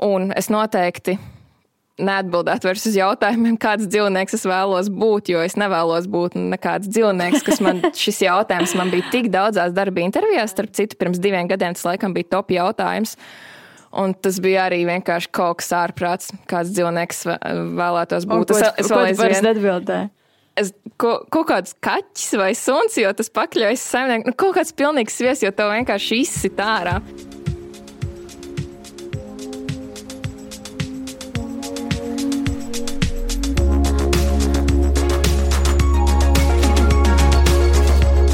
Un es noteikti neatbildētu vairs uz jautājumiem, kāds dzīvnieks es vēlos būt, jo es nevēlos būt nekāds dzīvnieks, kas man šis jautājums man bija tik daudzās darba intervijās, starp citu, pirms diviem gadiem tas laikam bija top jautājums. Un tas bija arī vienkārši kaut kas ārprāts, kāds dzīvnieks vēlētos būt. Un, es, es vēl aizvien atbildēju. Es, ko, kaut kāds kaķis vai suns, jo tas pakļaujas saimniekam, nu, kaut kāds pilnīgs viesis, jo tev vienkārši izsit ārā.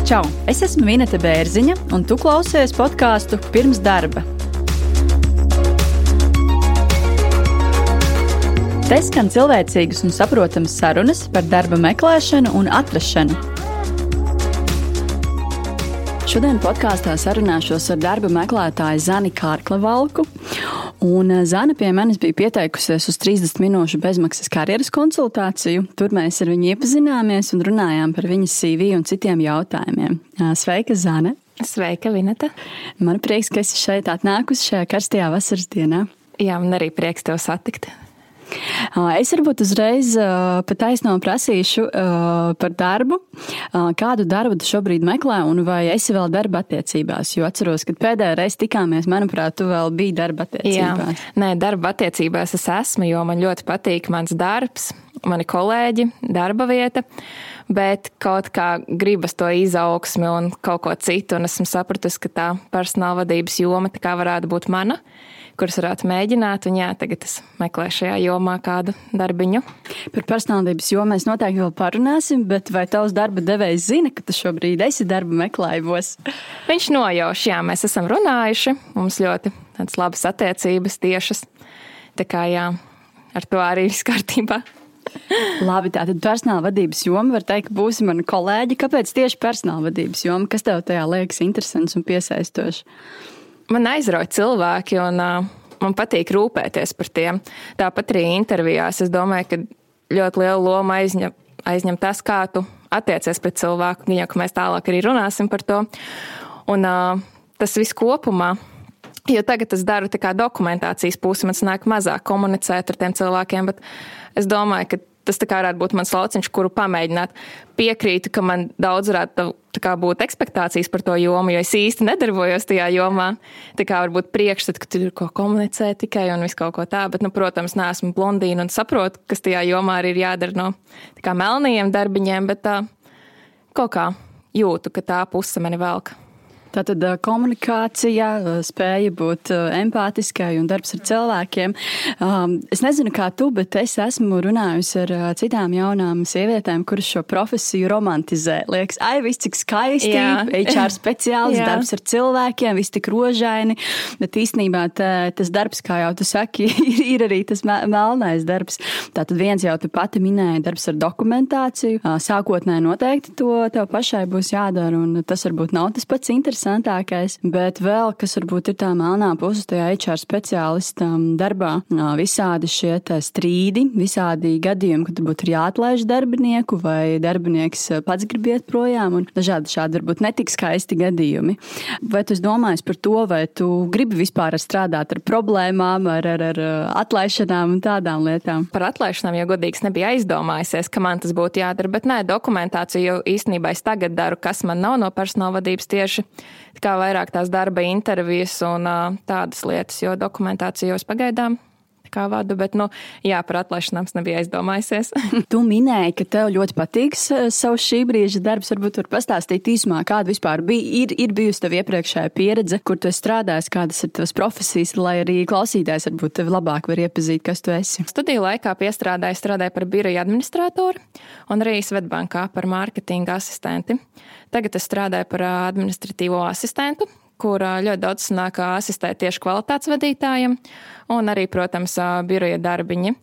Čau! Es esmu Vineta Bērziņa, un tu klausies podkāstu pirms darba. Te skan cilvēcīgas un saprotamas sarunas par darba meklēšanu un atrašanu. Šodien podkāstā sarunāšos ar darba meklētāju Zani Kārklavalku. Un eh, Zana pie manis bija pieteikusies uz 30 minūšu bezmaksas karjeras konsultāciju. Tur mēs ar viņu iepazināmies un runājām par viņas CV un citiem jautājumiem. Sveika, Zana! Sveika, Vineta! Man prieks, ka esi šeit atnākusi šajā karstajā vasaras dienā. Jā, man arī prieks tevi satikt. Es varbūt uzreiz pat taisnām prasīšu par darbu. Kādu darbu tu šobrīd meklē, un vai esi vēl darba attiecībās? Jo atceros, kad pēdējā reize tikāmies, manuprāt, tu vēl biji darba attiecībās. Jā, nē, darba attiecībās es esmu, jo man ļoti patīk mans darbs, mani kolēģi, darba vieta. Bet kaut kā gribas to izaugsmi un kaut ko citu, un esmu sapratusi, ka tā personāla vadības joma tā kā varētu būt mana. Uh, kuras varētu mēģināt. Un jā, tagad es meklēju šajā jomā kādu darbiņu. Par personālības jomu mēs noteikti vēl parunāsim, bet vai tavs darba devējs zina, ka tu šobrīd esi darba meklējumos? Viņš nojauš, jā, mēs esam runājuši. Mums ļoti labas attiecības tiešas. Tā kā jā, ar to arī viss kārtībā. Labi, tātad personāla vadības joma var teikt, ka būsi mana kolēģi. Kāpēc tieši personāla vadības joma? Kas tev tajā liekas interesants un piesaistošs? Man aizrauja cilvēki, un uh, man patīk rūpēties par tiem. Tāpat arī intervijās es domāju, ka ļoti lielu lomu aizņem, aizņem tas, kā tu attiecies pret cilvēku. Jau ka mēs tālāk arī runāsim par to. Un uh, tas viss kopumā. Jo tagad es daru dokumentācijas pusi, man nāk mazāk komunicēt ar tiem cilvēkiem, bet es domāju, ka tas varētu būt mans lauciņš, kuru pamēģināt. Piekrītu, ka man daudz varētu būt expectācijas par to jomu, jo es īsti nedarbojos tajā jomā. Tā kā varbūt priekšstats, ka tur ir ko komunicēt tikai un viss kaut ko tā, bet, nu, protams, neesmu blondīna un saprotu, kas tajā jomā arī ir jādara no melnajiem darbiņiem, bet tā, kaut kā jūtu, ka tā puse mani velk. Tātad komunikācija, spēja būt empātiskai un darbs ar cilvēkiem. Es nezinu, kā tu, bet es esmu runājusi ar citām jaunām sievietēm, kuras šo profesiju romantizē. Liekas, ai, viss cik skaisti, Jā. HR speciālists, darbs ar cilvēkiem, viss tik rožaini, bet īstenībā tā, tas darbs, kā jau tu saki, ir, arī tas melnais darbs. Tātad viens jau tu pati minēja darbs ar dokumentāciju. Sākotnēji noteikti to tev pašai būs jādara, un tas varbūt nav tas pats interesants interesantākais, bet vēl, kas varbūt ir tā melnā puse tajā HR speciālistam darbā, visādi šie strīdi, visādi gadījumi, kad varbūt ir jāatlaiž darbinieku vai darbinieks pats grib iet projām un dažādi šādi varbūt netik skaisti gadījumi. Vai tu domāji par to, vai tu gribi vispār strādāt ar problēmām, ar, ar, ar atlaišanām un tādām lietām? Par atlaišanām jau godīgs nebija aizdomājusies, ka man tas būtu jādara, bet nē, dokumentāciju jau īstenībā es tagad daru, kas man nav no personāla vadības tieši kā vairāk tās darba intervijas un tādas lietas, jo dokumentācijos pagaidām kā vadu, bet, nu, jā, par atlaišanām es nebiju aizdomājusies. tu minēji, ka tev ļoti patīk savs šī brīža darbs. Varbūt var pastāstīt īsumā, kāda vispār bija, ir, ir bijusi tev iepriekšējā pieredze, kur tu strādājies, kādas ir tavas profesijas, lai arī klausītājs varbūt tevi labāk var iepazīt, kas tu esi. Studiju laikā piestrādāju, strādāju par biroja administratoru un arī Svetbankā par mārketinga asistenti. Tagad es strādāju par administratīvo asistentu, kur ļoti daudz sanāk asistēt tieši kvalitātes vadītājiem, un arī, protams, biroja darbiņi.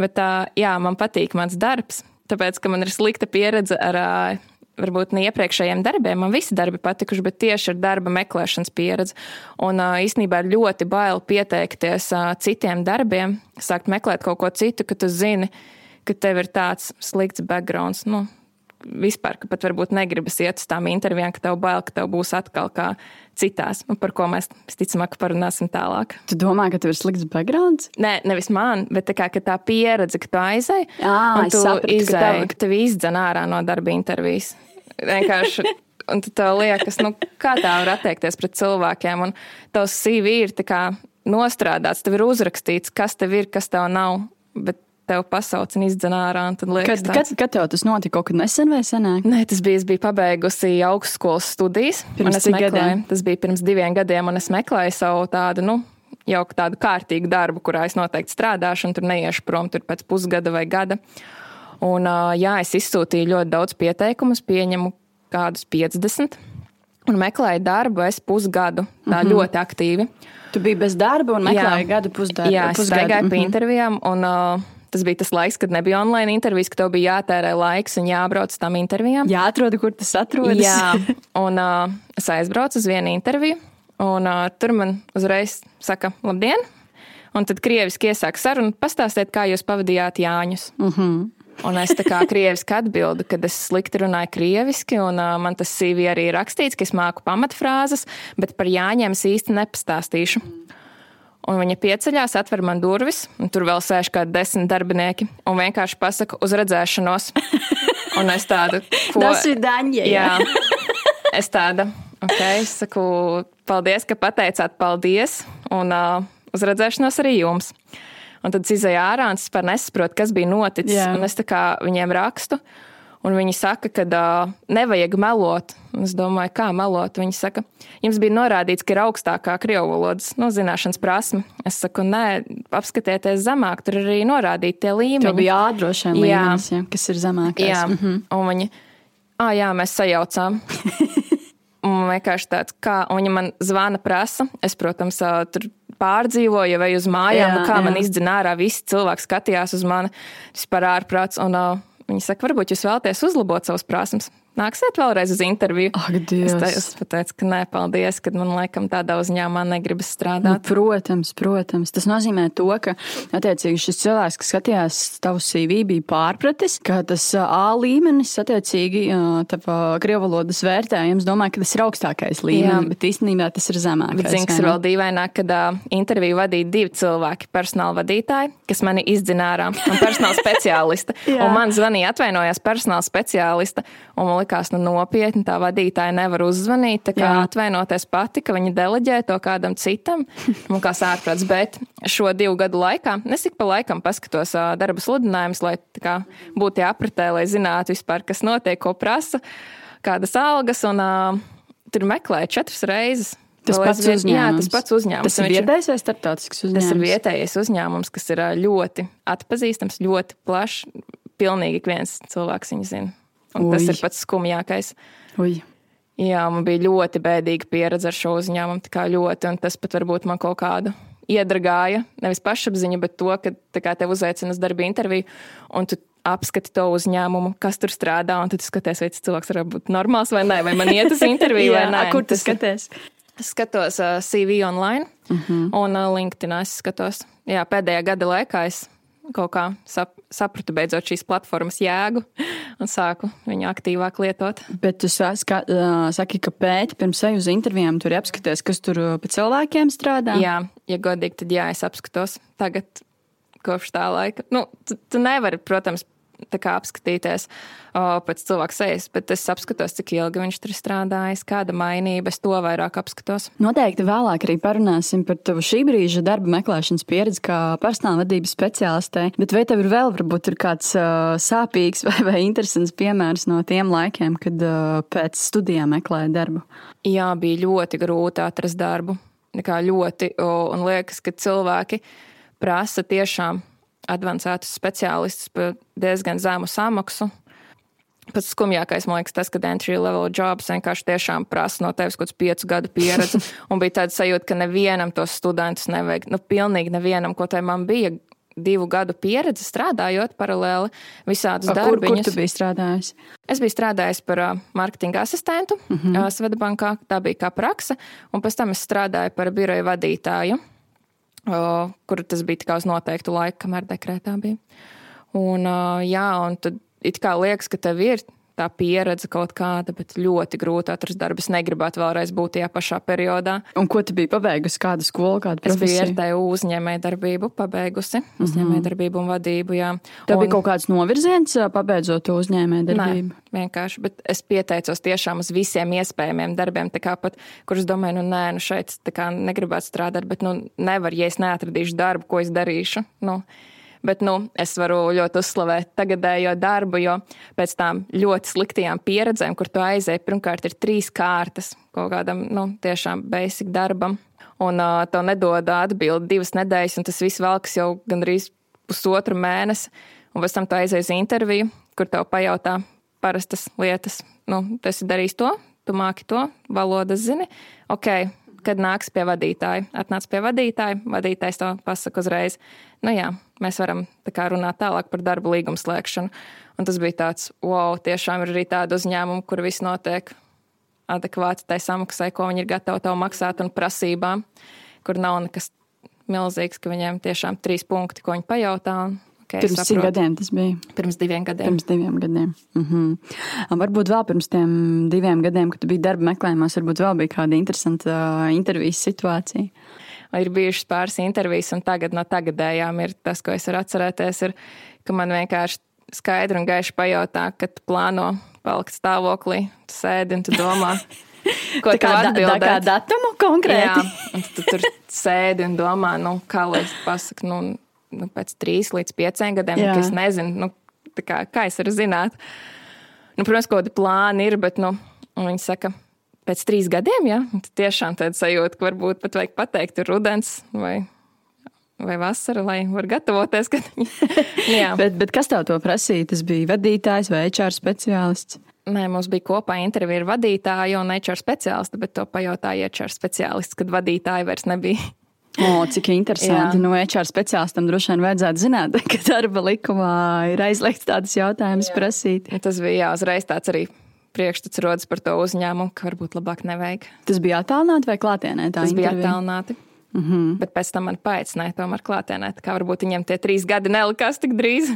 Bet jā, man patīk mans darbs, tāpēc, ka man ir slikta pieredze ar varbūt ne iepriekšējiem darbiem. Man visi darbi patikuši, bet tieši ar darba meklēšanas pieredzi. Un īsnībā ir ļoti bail pieteikties citiem darbiem, sākt meklēt kaut ko citu, ka tu zini, ka tev ir tāds slikts backgrounds. Nu, vispār, ka pat varbūt negribas iet uz tām intervijām, ka tev bail, ka tev būs atkal kā citās, un par ko mēs visticamāk parunāsim tālāk. Tu domā, ka tev ir slikts backgrounds? Nē, nevis man, bet tā, kā, tā pieredze, ka tu aizēji, un tu saprati, izēji, ka tev... ka tev izdzen ārā no darba intervijas. Vienkārši. Un tev liekas, nu, kā tā var attiekties pret cilvēkiem. Un tavs CV ir nostrādāts, tev ir uzrakstīts, kas tev ir, kas tev nav. Bet tev pasauc un izdzen ārā. Liekas, kad, kad, kad tev tas notika? Kaut kad nesen vai senāk? Nē, tas bija, biju pabeigusi augstskolas studijas. Pirms cik gadiem? Tas bija pirms diviem gadiem, un es meklēju savu tādu, nu, jau tādu kārtīgu darbu, kurā es noteikti strādāšu, un tur neiešu prom tur pēc pusgada vai gada. Un, jā, es izsūtīju ļoti daudz pieteikumus, pieņemu kādus 50 un meklēju darbu es pusgadu, tā mm -hmm. ļoti aktīvi. Tu biji bez darba un meklēji jā. gadu pusdarbu. Jā, es pusgadu. gāju mm -hmm. pie intervijām. Un, uh, Tas bija tas laiks, kad nebija online intervijas, ka tev bija jātērē laiks un jābrauc tām intervijām. Jā, atrodi, kur tas atrodas. Jā, un uh, es aizbraucu uz vienu interviju, un uh, tur man uzreiz saka, labdien! Un tad krieviski iesāk sarunu, pastāstiet, kā jūs pavadījāt Jāņus. Mm -hmm. Un es tā kā krieviski atbildu, kad es slikti runāju krieviski, un uh, man tas CV arī ir rakstīts, ka es māku pamatfrāzes, bet par Jāņiem es īsti nepastāstīšu. Un viņa pieceļās, atver man durvis, un tur vēl sēž kādi desmit darbinieki, un vienkārši pasaka uz redzēšanos. Un es tādu, ko... Tas ir Daņa. Jā. Es tāda, ok, es saku, paldies, ka pateicāt paldies, un uh, uz redzēšanos arī jums. Un tad es izēju ārā un es vispār nesaprotu, kas bija noticis. Jā. Un es tā kā viņiem rakstu. Un viņi saka, ka uh, nevajag melot. Un es domāju, kā melot. Viņi saka, jums bija norādīts, ka ir augstākā krievu valodas no zināšanas prasme. Es saku, nē, apskatieties zemāk, tur arī norādīti tie līmeņi. Tur bija jādroši vien līmenis, ja, kas ir zemākais. Jā, mm -hmm. un viņi, ah, jā, mēs sajaucām. un vienkārši tāds, kā viņi man zvana, prasa. Es, protams, tur pārdzīvoju, vai uz mājām, jā, kā jā. man izdzina ārā. Visi cilvēki skatījās uz mani vispār ārprāts. Un, uh, Viņi saka, varbūt jūs vēlaties uzlabot savus prasmes nāksiet vēlreiz uz interviju. Ak, Dievs. es, te, es pateicu, ka nē, paldies, ka man laikam tādā uzņēmumā negribas strādāt. Nu, protams, protams. Tas nozīmē to, ka attiecīgi šis cilvēks, kas skatījās tavu CV, bija pārpratis, ka tas A līmenis, attiecīgi, tava krievu valodas vērtējums, domāju, ka tas ir augstākais līmenis, Jā. bet īstenībā tas ir zemākais. Bet zini, kas ir vēl dīvaināk, kad uh, interviju vadīja divi cilvēki - personāla vadītāji, kas mani izdzina ārā, un personāla speciālista. un man zvanīja, atvainojās personāla speciālista, un man likās, nu, nopietni tā vadītāja nevar uzzvanīt, tā kā Jā. atvainoties pati, ka viņa deleģē to kādam citam, un kā sārprāts. Bet šo divu gadu laikā, es ik pa laikam paskatos darba sludinājumus, lai kā, būtu jāapritē, lai zinātu vispār, kas notiek, ko prasa, kādas algas, un uh, tur meklēju četras reizes. Tas pats uzņēmums. Jā, tas pats uzņēmums. Tas ir vietējais vai starptautisks uzņēmums? Tas ir vietējais uzņēmums, kas ir ļoti atpazīstams, ļoti plašs. Pilnīgi ik viens cilvēks viņu zina. Un Ui. tas ir pats skumjākais. Ui. Jā, man bija ļoti bēdīga pieredze ar šo uzņēmumu. Tā kā ļoti, un tas pat varbūt man kaut kādu iedragāja. Nevis pašapziņa, bet to, ka kā, tev uzaicina uz darba interviju, un tu apskati to uzņēmumu, kas tur strādā, un tad skaties, vai tas cilvēks var būt normāls vai nē, vai man iet uz interviju vai nē. Kur tu skaties? Es skatos uh, CV online uh mhm. -huh. un uh, LinkedIn. Es skatos, jā, pēdējā gada laikā es kaut kā sap, sapratu beidzot šīs platformas jēgu un sāku viņu aktīvāk lietot. Bet tu ska, saki, ka pēti pirms eju uz intervijām, tur apskaties, kas tur pa cilvēkiem strādā? Jā, ja godīgi, tad jā, es apskatos tagad kopš tā laika. Nu, tu, tu nevari, protams, apskatīties o, pēc cilvēka sejas, bet es apskatos, cik ilgi viņš tur strādājis, kāda mainība, es to vairāk apskatos. Noteikti vēlāk arī parunāsim par tavu šī brīža darba meklēšanas pieredzi kā personāla vadības speciālistē, bet vai tev ir vēl varbūt ir kāds uh, sāpīgs vai, vai interesants piemērs no tiem laikiem, kad uh, pēc studijām meklēja darbu? Jā, bija ļoti grūti atrast darbu. Kā ļoti, un liekas, ka cilvēki prasa tiešām advancētus speciālistus par diezgan zemu samaksu. Pats skumjākais, man liekas, tas, ka entry level jobs vienkārši tiešām prasa no tevis kaut kādu piecu gadu pieredzi. Un bija tāda sajūta, ka nevienam tos studentus nevajag. Nu, pilnīgi nevienam, ko tai man bija divu gadu pieredze strādājot paralēli visādus darbus. Kur, kur tu biji strādājis? Es biju strādājis par uh, marketinga asistentu uh -huh. uh, Svetbankā. Tā bija kā praksa. Un pēc tam es strādāju par biroju vadītāju kur tas bija tikai uz noteiktu laiku, kamēr dekrētā bija. Un, jā, un tad it kā liekas, ka tev ir tā pieredze kaut kāda, bet ļoti grūti atrast darbu. Es negribētu vēlreiz būt tajā pašā periodā. Un ko tu biji pabeigusi? Kādu skolu, kādu profesiju? Es biju RTU uzņēmēju darbību pabeigusi, mhm. uzņēmēju darbību un vadību, jā. Tev un... bija kaut kāds novirziens pabeidzot to uzņēmēju darbību? Nē, vienkārši, bet es pieteicos tiešām uz visiem iespējamiem darbiem, tā kā pat, kurus domāju, nu nē, nu šeit tā kā negribētu strādāt, bet nu nevar, ja es neatradīšu darbu, ko es darīšu. Nu, Bet nu, es varu ļoti uzslavēt tagadējo darbu, jo pēc tām ļoti sliktajām pieredzēm, kur tu aizēji, pirmkārt, ir trīs kārtas kaut kādam nu, tiešām basic darbam. Un uh, to nedod atbildi divas nedēļas, un tas viss velks jau gandrīz pusotru mēnesi. Un pēc tam tu aizēji uz interviju, kur tev pajautā parastas lietas. Nu, tu esi darījis to, tu māki to, valodas zini. Ok, kad nāks pie vadītāja. Atnāc pie vadītāja, vadītājs to pasaka uzreiz. Nu jā, mēs varam tā runāt tālāk par darba līgumu slēgšanu. Un tas bija tāds, wow, tiešām ir arī tāda uzņēmuma, kur viss notiek adekvāti tai samaksai, ko viņi ir gatavi tev maksāt un prasībām, kur nav nekas milzīgs, ka viņiem tiešām trīs punkti, ko viņi pajautā. Okay, pirms cik gadiem tas bija? Pirms diviem gadiem. Pirms diviem gadiem. Uh -huh. Un varbūt vēl pirms tiem diviem gadiem, kad bija darba meklējumos, varbūt vēl bija kāda interesanta uh, intervijas situācija. Ir bijušas pāris intervijas, un tagad no tagadējām ir tas, ko es varu atcerēties, ir, ka man vienkārši skaidri un gaiši pajautā, ka tu plāno palikt stāvoklī, tu sēdi un tu domā. Ko tā kā, da, kā datumu konkrēti? Jā, un tu tur sēdi un domā, nu, kā lai es pasaku, nu, nu, pēc trīs līdz pieciem gadiem, ka es nezinu, nu, kā, kā es varu zināt. Nu, protams, kaut kādi plāni ir, bet nu, viņi saka, pēc trīs gadiem, ja tad tiešām tāda sajūta, ka varbūt pat vajag pateikt, ir rudens vai, vai vasara, lai var gatavoties. Kad... bet, bet kas tev to prasīja? Tas bija vadītājs vai HR speciālists? Nē, mums bija kopā intervija ar vadītāju un HR speciālistu, bet to pajautāja HR speciālists, kad vadītāja vairs nebija. O, cik interesanti. Jā. Nu, HR speciālistam droši vien vajadzētu zināt, ka darba likumā ir aizliegts tādas jautājumas prasīt. Tas bija jā, uzreiz tāds arī priekšstats rodas par to uzņēmumu, ka varbūt labāk nevajag. Tas bija attālināti vai klātienē? Tas intervija? bija attālināti. Mm -hmm. Bet pēc tam man paaicināja tomēr klātienē. Kā varbūt viņiem tie trīs gadi nelikās tik drīz.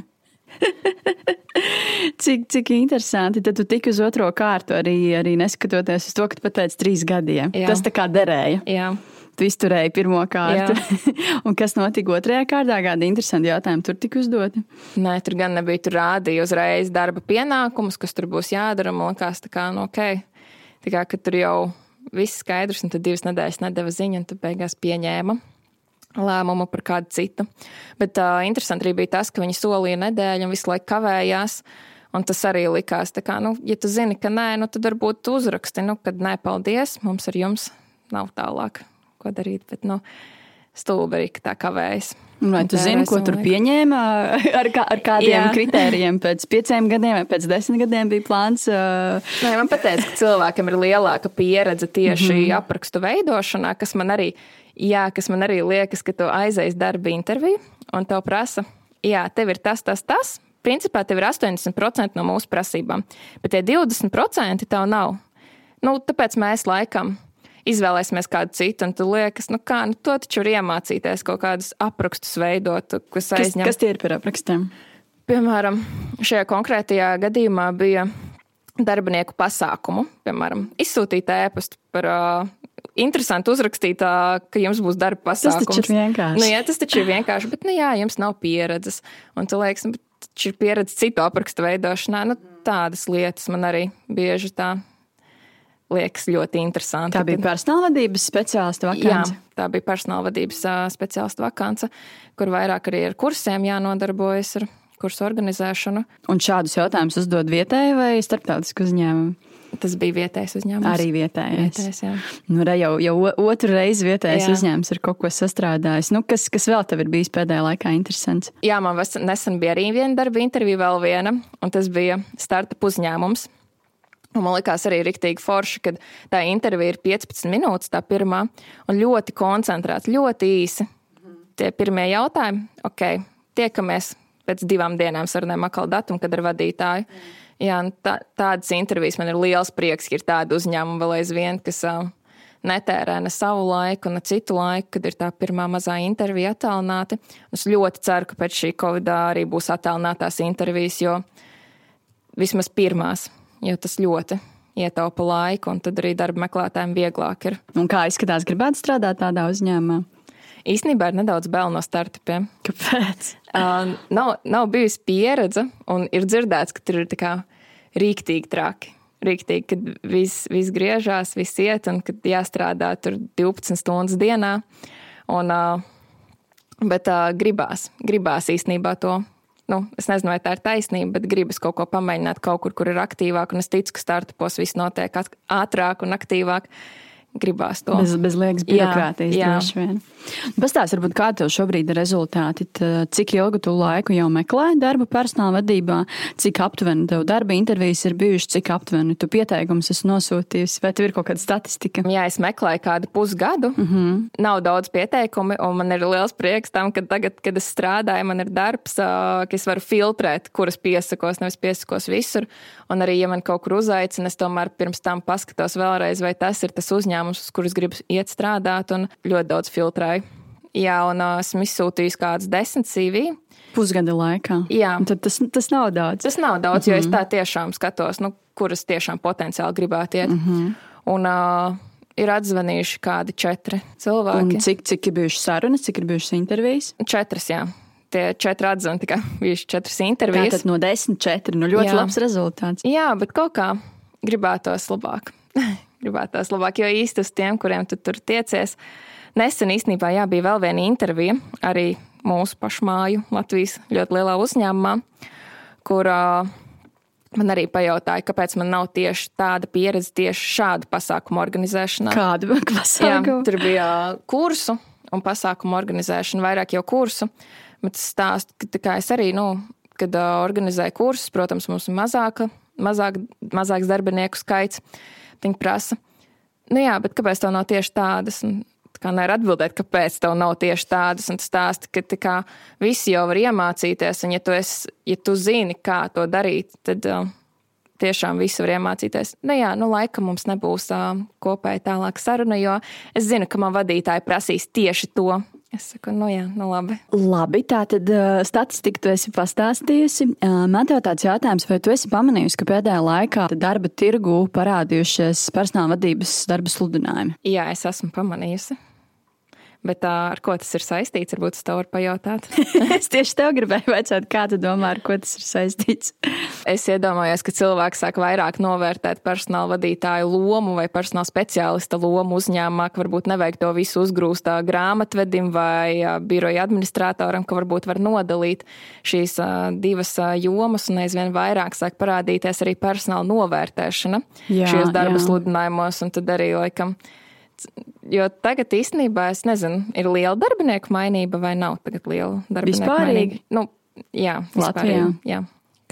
cik, cik interesanti. Tad tu tik uz otro kārtu arī, arī neskatoties uz to, ka tu pateici trīs gadiem. Jā. Tas tā kā derēja. Jā tu izturēji pirmo kārtu. un kas notika otrajā kārtā? Kādi interesanti jautājumi tur tika uzdoti? Nē, tur gan nebija. Tur rādīja uzreiz darba pienākumus, kas tur būs jādara. Man liekas, tā kā, nu, ok. Tā kā, tur jau viss skaidrs, un tad divas nedēļas nedēva ziņu, un tad beigās pieņēma lēmumu par kādu citu. Bet uh, interesanti arī bija tas, ka viņi solīja nedēļu un visu laiku kavējās. Un tas arī likās, ka, nu, ja tu zini, ka nē, nu, tad varbūt uzraksti, nu, kad nē, paldies, mums ar jums nav tālāk ko darīt. Bet, nu, stulbi arī tā kavējas. Vai tu zini, ko tur pieņēma? Ar, kā, ar kādiem Jā. kritērijiem? Pēc pieciem gadiem vai pēc desmit gadiem bija plāns? Uh... Nē, man pateica, ka cilvēkam ir lielāka pieredze tieši mm -hmm. aprakstu veidošanā, kas man arī, jā, kas man arī liekas, ka tu aizies darba interviju un tev prasa, jā, tev ir tas, tas, tas. Principā tev ir 80% no mūsu prasībām, bet tie 20% tev nav. Nu, tāpēc mēs laikam izvēlēsimies kādu citu, un tu liekas, nu kā, nu to taču var iemācīties kaut kādus aprakstus veidot, kas aizņem. Kas, kas tie ir par aprakstiem? Piemēram, šajā konkrētajā gadījumā bija darbinieku pasākumu, piemēram, izsūtīt ēpastu par uh, interesanti uzrakstīt, ka jums būs darba pasākums. Tas taču ir vienkārši. Nu, jā, tas taču ir vienkārši, bet, nu jā, jums nav pieredzes. Un tu liekas, nu, bet ir pieredze citu aprakstu veidošanā. Nu, tādas lietas man arī bieži tā liekas ļoti interesanti. Tā bija personālvadības speciālista vakance. Jā, tā bija personālvadības speciālista vakance, kur vairāk arī ar kursiem jānodarbojas ar kursu organizēšanu. Un šādus jautājumus uzdod vietēji vai starptautiski uzņēmumi? Tas bija vietējais uzņēmums. Arī vietējais. vietējais jā. nu, re, jau, jau otru reizi vietējais jā. uzņēmums ir kaut ko sastrādājis. Nu, kas, kas vēl tev ir bijis pēdējā laikā interesants? Jā, man nesen bija arī viena darba intervija, vēl viena, un tas bija startup uzņēmums. Un man liekas, arī rīktīgi forši, ka tā intervija ir 15 minūtes, tā pirmā, un ļoti koncentrēta, ļoti īsi. Tie pirmie jautājumi, ok, tiekamies pēc divām dienām, sarunājam atkal datumu, kad ir vadītāji. Jā, tā, tādas intervijas man ir liels prieks, ka ir tāda uzņēmuma vēl aizvien, kas uh, netērē ne savu laiku, ne citu laiku, kad ir tā pirmā mazā intervija attālināta. Es ļoti ceru, ka pēc šī covid arī būs attālinātās intervijas, jo vismaz pirmās jo tas ļoti ietaupa laiku, un tad arī darba meklētājiem vieglāk ir. Un kā izskatās, gribētu strādāt tādā uzņēmumā? Īsnībā ir nedaudz bail no startupiem. Kāpēc? Uh, nav, nav bijusi pieredze, un ir dzirdēts, ka tur ir rīktīgi traki. Rīktīgi, kad viss vis griežās, viss iet, un kad jāstrādā tur 12 stundas dienā. Un, uh, bet uh, gribās, gribās īstenībā to nu, es nezinu, vai tā ir taisnība, bet gribas kaut ko pamēģināt kaut kur, kur ir aktīvāk. Un es ticu, ka startupos viss notiek ātrāk un aktīvāk. Gribās to. Bez, bez liekas birokrātijas droši vien. Pastāstiet, varbūt kā tev šobrīd ir rezultāti, cik ilgu tu laiku jau meklē darbu personāla vadībā, cik aptuveni tev darba intervijas ir bijušas, cik aptuveni tu pieteikumus esi nosūtījis, vai tev ir kaut kāda statistika? Jā, es meklēju kādu pusgadu, mm -hmm. nav daudz pieteikumu, un man ir liels prieks tam, ka tagad, kad es strādāju, man ir darbs, ka es varu filtrēt, kuras piesakos, nevis piesakos visur, un arī, ja man kaut kur uzaicina, es tomēr pirms tam paskatos vēlreiz, vai tas ir tas uzņēmums, uz kurus gribu iet strādāt, un ļoti daudz filtrēju Jā, un uh, esmu izsūtījis kādas desmit CV. Pusgada laikā. Jā, un tad tas, tas nav daudz. Tas nav daudz, mm -hmm. jo es mhm. tā tiešām skatos, nu, kuras tiešām potenciāli gribētu iet. Mm -hmm. Un, uh, ir atzvanījuši kādi četri cilvēki. Un cik, cik ir bijušas sarunas, cik ir bijušas intervijas? Četras, jā. Tie četri atzvani tikai bijuši četras intervijas. Tātad no desmit četri, nu ļoti jā. labs rezultāts. Jā, bet kaut kā gribētos labāk. gribētos labāk, jo īsti uz tiem, kuriem tu tur tiecies, Nesen īstenībā jā, bija vēl viena intervija arī mūsu pašmāju Latvijas ļoti lielā uzņēmumā, kur uh, man arī pajautāja, kāpēc man nav tieši tāda pieredze tieši šādu pasākumu organizēšanā. Kādu pasākumu? Jā, tur bija kursu un pasākumu organizēšana, vairāk jau kursu. Bet es stāstu, ka es arī, nu, kad organizēju kursus, protams, mums ir mazāka, mazāk, mazāks darbinieku skaits. Viņi prasa, nu jā, bet kāpēc tev nav tieši tādas? Un kā nevar atbildēt, kāpēc tev nav tieši tādas, un stāsti, ka kā, visi jau var iemācīties, un ja tu, esi, ja tu zini, kā to darīt, tad uh, tiešām visi var iemācīties. Nu jā, nu laika mums nebūs uh, kopēja tālāk saruna, jo es zinu, ka man vadītāji prasīs tieši to. Es saku, nu jā, nu labi. Labi, tā tad statistika tu esi pastāstījusi. Man tev tāds jautājums, vai tu esi pamanījusi, ka pēdējā laikā darba tirgu parādījušies personāla vadības darba sludinājumi? Jā, es esmu pamanījusi. Bet ar ko tas ir saistīts? Varbūt es tev varu pajautāt. es tieši tev gribēju jautāt, kā tu domā, ar ko tas ir saistīts. es iedomājos, ka cilvēki sāk vairāk novērtēt personāla vadītāju lomu vai personāla speciālista lomu uzņēmumā, ka varbūt nevajag to visu uzgrūst grāmatvedim vai biroja administratoram, ka varbūt var nodalīt šīs divas jomas un aizvien vairāk sāk parādīties arī personāla novērtēšana jā, šajos darba sludinājumos un tad arī laikam. Jo tagad īstenībā es nezinu, ir liela darbinieku mainība vai nav tagad liela darbinieku Vispārīgi? mainība. Nu, jā, Latvijā. Jā.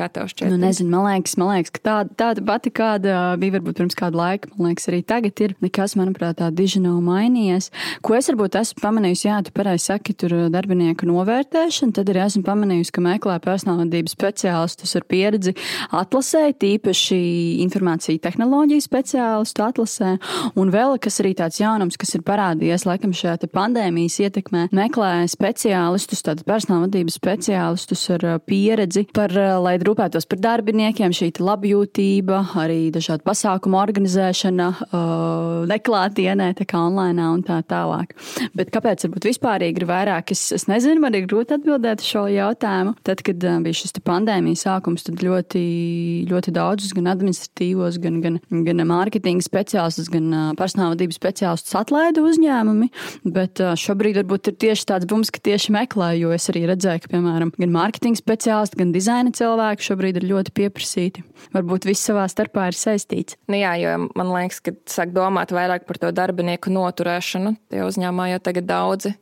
Tev šķiet? Nu, nezinu, man liekas, man liekas ka tāda, tāda pati, kāda bija varbūt pirms kāda laika, man liekas, arī tagad ir. Nekas, manuprāt, tā diži nav mainījies. Ko es varbūt esmu pamanījusi, jā, tu pareizi saki, tur darbinieku novērtēšana, tad arī esmu pamanījusi, ka meklē personālvadības speciālistus ar pieredzi atlasē, tīpaši informācija tehnoloģiju speciālistu atlasē. Un vēl, kas arī tāds jaunums, kas ir parādījies, laikam, šajā pandēmijas ietekmē, meklē speciālistus, tātad personālvadības speciālistus ar pieredzi par, lai droši rūpētos par darbiniekiem, šī labjūtība, arī dažādu pasākumu organizēšana, neklātienē, tā kā online un tā tālāk. Bet kāpēc varbūt vispārīgi ir vairāk, es, es nezinu, man ir grūti atbildēt šo jautājumu. Tad, kad bija šis pandēmijas sākums, tad ļoti, ļoti daudzus gan administratīvos, gan, gan, gan mārketinga speciālistus, gan uh, personāla vadības speciālistus atlaida uzņēmumi, bet šobrīd varbūt ir tieši tāds bums, ka tieši meklē, jo es arī redzēju, ka, piemēram, gan mārketinga speciālisti, gan dizaina cilvēki cilvēki šobrīd ir ļoti pieprasīti. Varbūt viss savā starpā ir saistīts. Nu jā, jo man liekas, ka sāk domāt vairāk par to darbinieku noturēšanu. Tie uzņēmumā jau tagad daudzi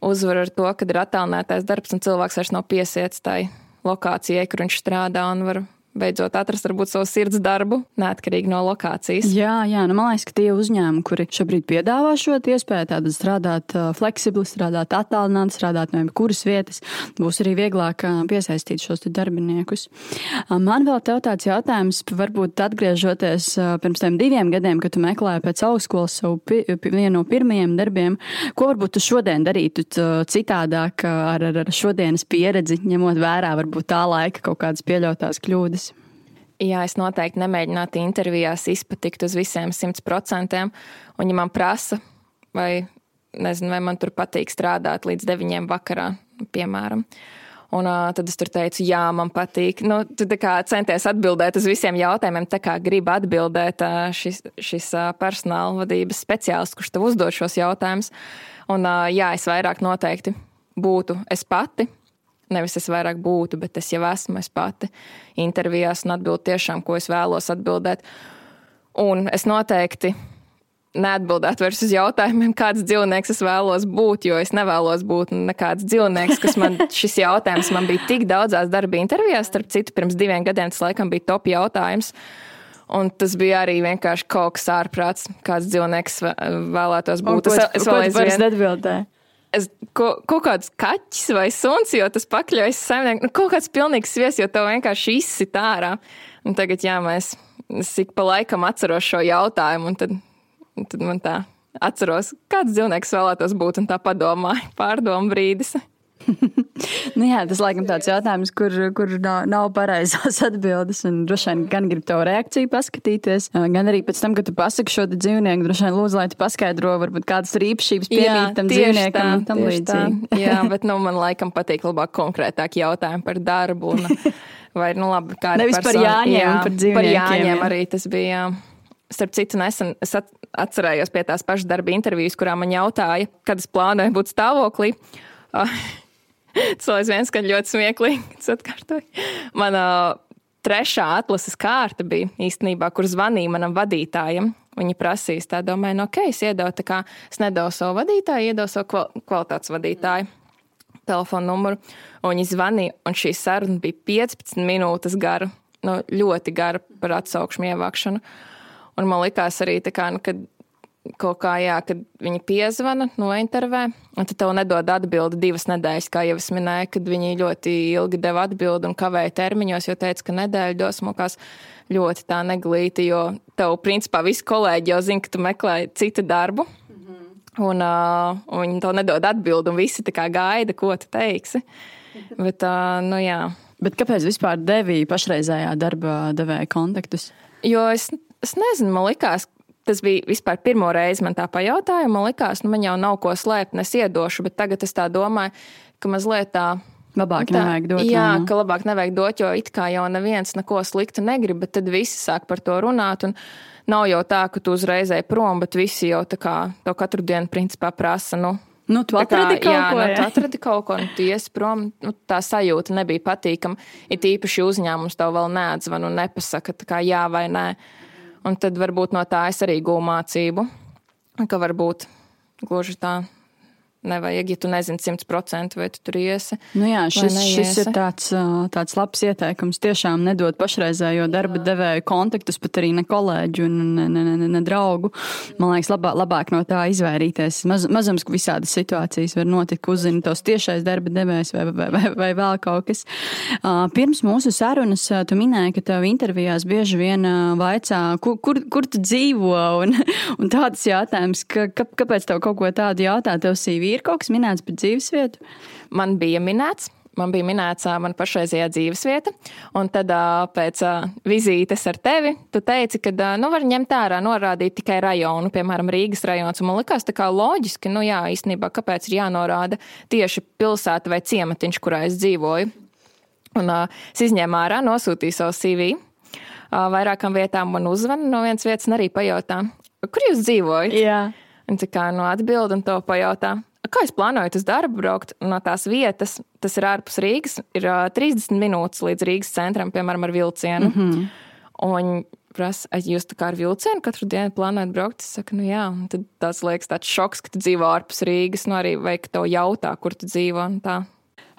uzvar ar to, ka ir attālinātais darbs un cilvēks vairs nav piesiets tai lokācijai, kur viņš strādā un var beidzot atrast varbūt savu sirds darbu, neatkarīgi no lokācijas. Jā, jā nu man liekas, ka tie uzņēmumi, kuri šobrīd piedāvā šo iespēju, tātad strādāt fleksibli, strādāt attālināti, strādāt no jebkuras vietas, būs arī vieglāk piesaistīt šos darbiniekus. Man vēl tāds jautājums, varbūt atgriežoties pirms tiem diviem gadiem, kad tu meklēji pēc augstskolas savu vienu no pirmajiem darbiem, ko varbūt tu šodien darītu citādāk ar, ar šodienas pieredzi, ņemot vērā varbūt tā laika kaut kādas pieļautās kļūdas? Jā, es noteikti nemēģinātu intervijās izpatikt uz visiem simt procentiem. Un, ja man prasa, vai, nezinu, vai man tur patīk strādāt līdz deviņiem vakarā, piemēram, Un uh, tad es tur teicu, jā, man patīk. Nu, tu centies atbildēt uz visiem jautājumiem, tā kā grib atbildēt uh, šis, šis uh, personāla vadības speciālists, kurš tev uzdod šos jautājumus. Un uh, jā, es vairāk noteikti būtu es pati. Nevis es vairāk būtu, bet es jau esmu es pati intervijās un atbildu tiešām, ko es vēlos atbildēt. Un es noteikti neatbildēt vairs uz jautājumiem, kāds dzīvnieks es vēlos būt, jo es nevēlos būt nekāds dzīvnieks, kas man šis jautājums man bija tik daudzās darba intervijās, starp citu, pirms diviem gadiem tas laikam bija top jautājums. Un tas bija arī vienkārši kaut kas ārprāts, kāds dzīvnieks vēlētos būt. Tas es, es vēl aizvien atbildēju. Es, ko, kaut kāds kaķis vai suns, jo tas pakļaujas saimniekam. Nu, kaut kāds pilnīgs vies, jo tev vienkārši izsit ārā. Un tagad, jā, mēs ik pa laikam atceros šo jautājumu, un tad Un tad man tā atceros, kāds dzīvnieks vēlētos būt, un tā padomāju, pārdomu brīdis. nu jā, tas laikam tāds jautājums, kur, kur nav, nav pareizās atbildes. Droši vien gan grib to reakciju paskatīties, gan arī pēc tam, kad tu pasaki šo dzīvnieku, droši vien lūdzu, lai tu paskaidro, varbūt kādas ir īpašības piemīt tam dzīvniekam un tam līdzīgi. jā, bet nu, man laikam patīk labāk konkrētāk jautājumi par darbu. Un, vai, nu labi, Nevis par jāņiem, jā, par dzīvniekiem. Par jāņiem arī tas bija. Starp citu, nesen es atcerējos pie tās pašas darba intervijas, kurā man jautāja, kad es plānoju būt stāvoklī. Tas aizvien skan ļoti smieklīgi. Mana trešā atlases kārta bija īstenībā, kur zvanīja manam vadītājam. Viņi prasīs, tā domāju, no ok, es iedodu, tā kā es nedevu savu vadītāju, iedodu savu kvalitātes vadītāju telefonu numuru. Un viņi zvanīja, un šī saruna bija 15 minūtes gara, nu, ļoti gara par atsaukšanu ievākšanu. Un man likās arī, kā, nu, kad kaut kā, jā, kad viņi piezvana, nointervē, un tad tev nedod atbildi divas nedēļas, kā jau es minēju, kad viņi ļoti ilgi deva atbildi un kavēja termiņos, jo teica, ka nedēļa dos mokās ļoti tā neglīti, jo tev, principā, visi kolēģi jau zina, ka tu meklē citu darbu. Mhm. Un, uh, un viņi to nedod atbildi, un visi tā kā gaida, ko tu teiksi. Bet, uh, nu, jā. Bet kāpēc vispār devīja pašreizējā darba devēja kontaktus? Jo es es nezinu, man likās, tas bija vispār pirmo reizi, man tā pajautāja. Man likās, nu, man jau nav ko slēpt, es iedošu, bet tagad es tā domāju, ka mazliet tā. Labāk tā, nevajag dot. Jā, jā, ka labāk nevajag dot, jo it kā jau neviens neko sliktu negrib, bet tad visi sāk par to runāt. Nav jau tā, ka tu uzreiz ej prom, bet visi jau tā kā to katru dienu principā prasa. Nu, Nu, tu atradi kā, kaut jā, ko. Jā, nu, tu atradi kaut ko, un tu ies prom. Nu, tā sajūta nebija patīkama. It īpaši uzņēmums tev vēl neatzvan un nepasaka, kā jā vai nē. Un tad varbūt no tā es arī gūstu mācību, ka varbūt gluži tā Nevajag, ja tu nezini simt procentu, vai tu tur iesi. Nu jā, šis, šis ir tāds, tāds labs ieteikums. Tiešām nedot pašreizējo darba devēju kontaktus, pat arī ne kolēģu, ne, ne, ne, ne draugu. Man liekas, labāk, labāk no tā izvairīties. Maz, mazums, ka visādas situācijas var notikt, uzzini tos tiešais darba devējs vai, vai, vai, vai vēl kaut kas. Pirms mūsu sarunas tu minēji, ka tev intervijās bieži vien vaicā, kur, kur, kur tu dzīvo, un, un tāds jautājums, ka, kāpēc tev kaut ko tādu jautā, tev CV ir kaut kas minēts par dzīvesvietu? Man bija minēts. Man bija minēts mana pašreizējā dzīvesvieta, un tad pēc vizītes ar tevi tu teici, ka nu, var ņemt ārā, norādīt tikai rajonu, piemēram, Rīgas rajons. Man likās tā kā loģiski, nu jā, īstenībā, kāpēc ir jānorāda tieši pilsēta vai ciematiņš, kurā es dzīvoju. Un es izņēmu ārā, nosūtīju savu CV. Vairākām vietām man uzzvanīja no vienas vietas, un arī pajautā, kur jūs dzīvojat? Jā. Un tā kā no atbild un to pajautā, Kā jūs plānojat uz darbu braukt no tās vietas? Tas ir ārpus Rīgas, ir uh, 30 minūtes līdz Rīgas centram, piemēram, ar vilcienu. Mm -hmm. Un prasa, jūs tā kā ar vilcienu katru dienu plānojat braukt? Es saku, nu jā, un tad tas liekas tāds šoks, ka tu dzīvo ārpus Rīgas, nu arī ka tev jautā, kur tu dzīvo un tā.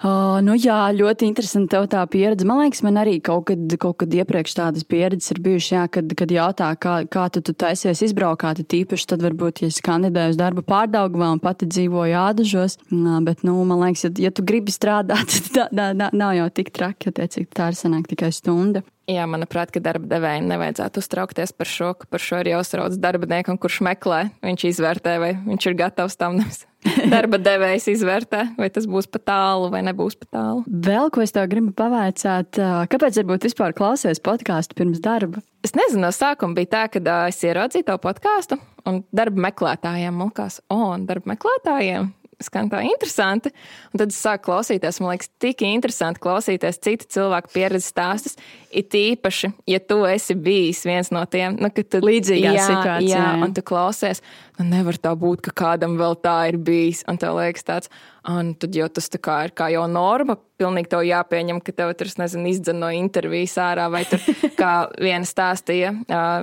Uh, nu jā, ļoti interesanti tev tā pieredze. Man liekas, man arī kaut kad, kaut kad iepriekš tādas pieredzes ir bijušas, jā, kad, kad jautā, kā, kā tu, tu taisies izbraukāt, tīpaši tad varbūt, ja es kandidēju uz darbu pārdaugavā un pati dzīvoju ādažos, bet, nu, man liekas, ja, ja tu gribi strādāt, tad tā, tā, tā nav jau tik traki, attiecīgi tā ir sanāk tikai stunda. Jā, manuprāt, ka darba devējiem nevajadzētu uztraukties par šo, ka par šo ir jāuztrauc darbiniekam, kurš meklē. Viņš izvērtē, vai viņš ir gatavs tam. Nevis. Darba devējs izvērtē, vai tas būs pa tālu vai nebūs pa tālu. Vēl ko es tev gribu pavaicāt, kāpēc varbūt vispār klausies podkāstu pirms darba? Es nezinu, no sākuma bija tā, ka es ieraudzīju to podkāstu, un darba meklētājiem likās, o, oh, darba meklētājiem skan tā interesanti. Un tad es sāku klausīties, man liekas, tik interesanti klausīties citu cilvēku pieredzes stāstus. It īpaši, ja tu esi bijis viens no tiem, nu, ka tu līdzīgā jā, situācijā. Jā, un tu klausies, nu nevar tā būt, ka kādam vēl tā ir bijis. Un tev liekas tāds, un tad jau tas kā ir kā jau norma, pilnīgi tev jāpieņem, ka tev tur, nezinu, izdzen no intervijas ārā, vai tur, kā viena stāstīja,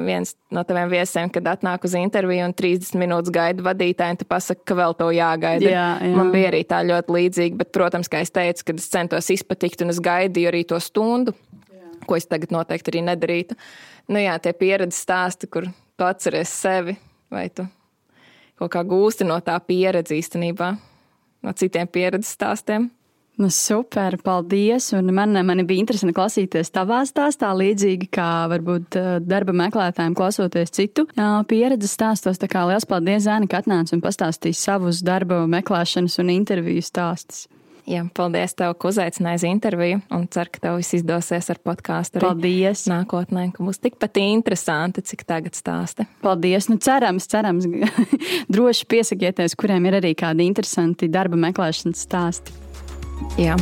viens no taviem viesiem, kad atnāk uz interviju un 30 minūtes gaida vadītāju, un tu pasaki, ka vēl to jāgaida. Jā, jā. Man bija arī tā ļoti līdzīga, bet, protams, kā es teicu, kad es centos izpatikt un es gaidīju arī to stundu. Ko es tagad noteikti arī nedarītu. Nu jā, tie pieredzes stāsti, kur tu atceries sevi, vai tu kaut kā gūsti no tā pieredzi īstenībā, no citiem pieredzes stāstiem. Nu, super, paldies. Un man, man bija interesanti klausīties tavā stāstā, līdzīgi kā varbūt eh, darba meklētājiem klausoties citu pieredzes stāstos. Tā kā liels paldies, Zēni, ka atnāci un pastāstīji savus darba meklēšanas un interviju stāstus. Jā, paldies tev, ka uzaicināji uz interviju, un ceru, ka tev viss izdosies ar podkāstu. Paldies! Nākotnē, ka būs tikpat interesanti, cik tagad stāsti. Paldies! Nu, cerams, cerams, droši piesakieties, kuriem ir arī kādi interesanti darba meklēšanas stāsti. Jā.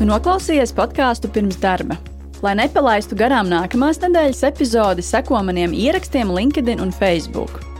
Tu noklausījies podkāstu pirms darba. Lai nepalaistu garām nākamās nedēļas epizodi, seko maniem ierakstiem LinkedIn un Facebook.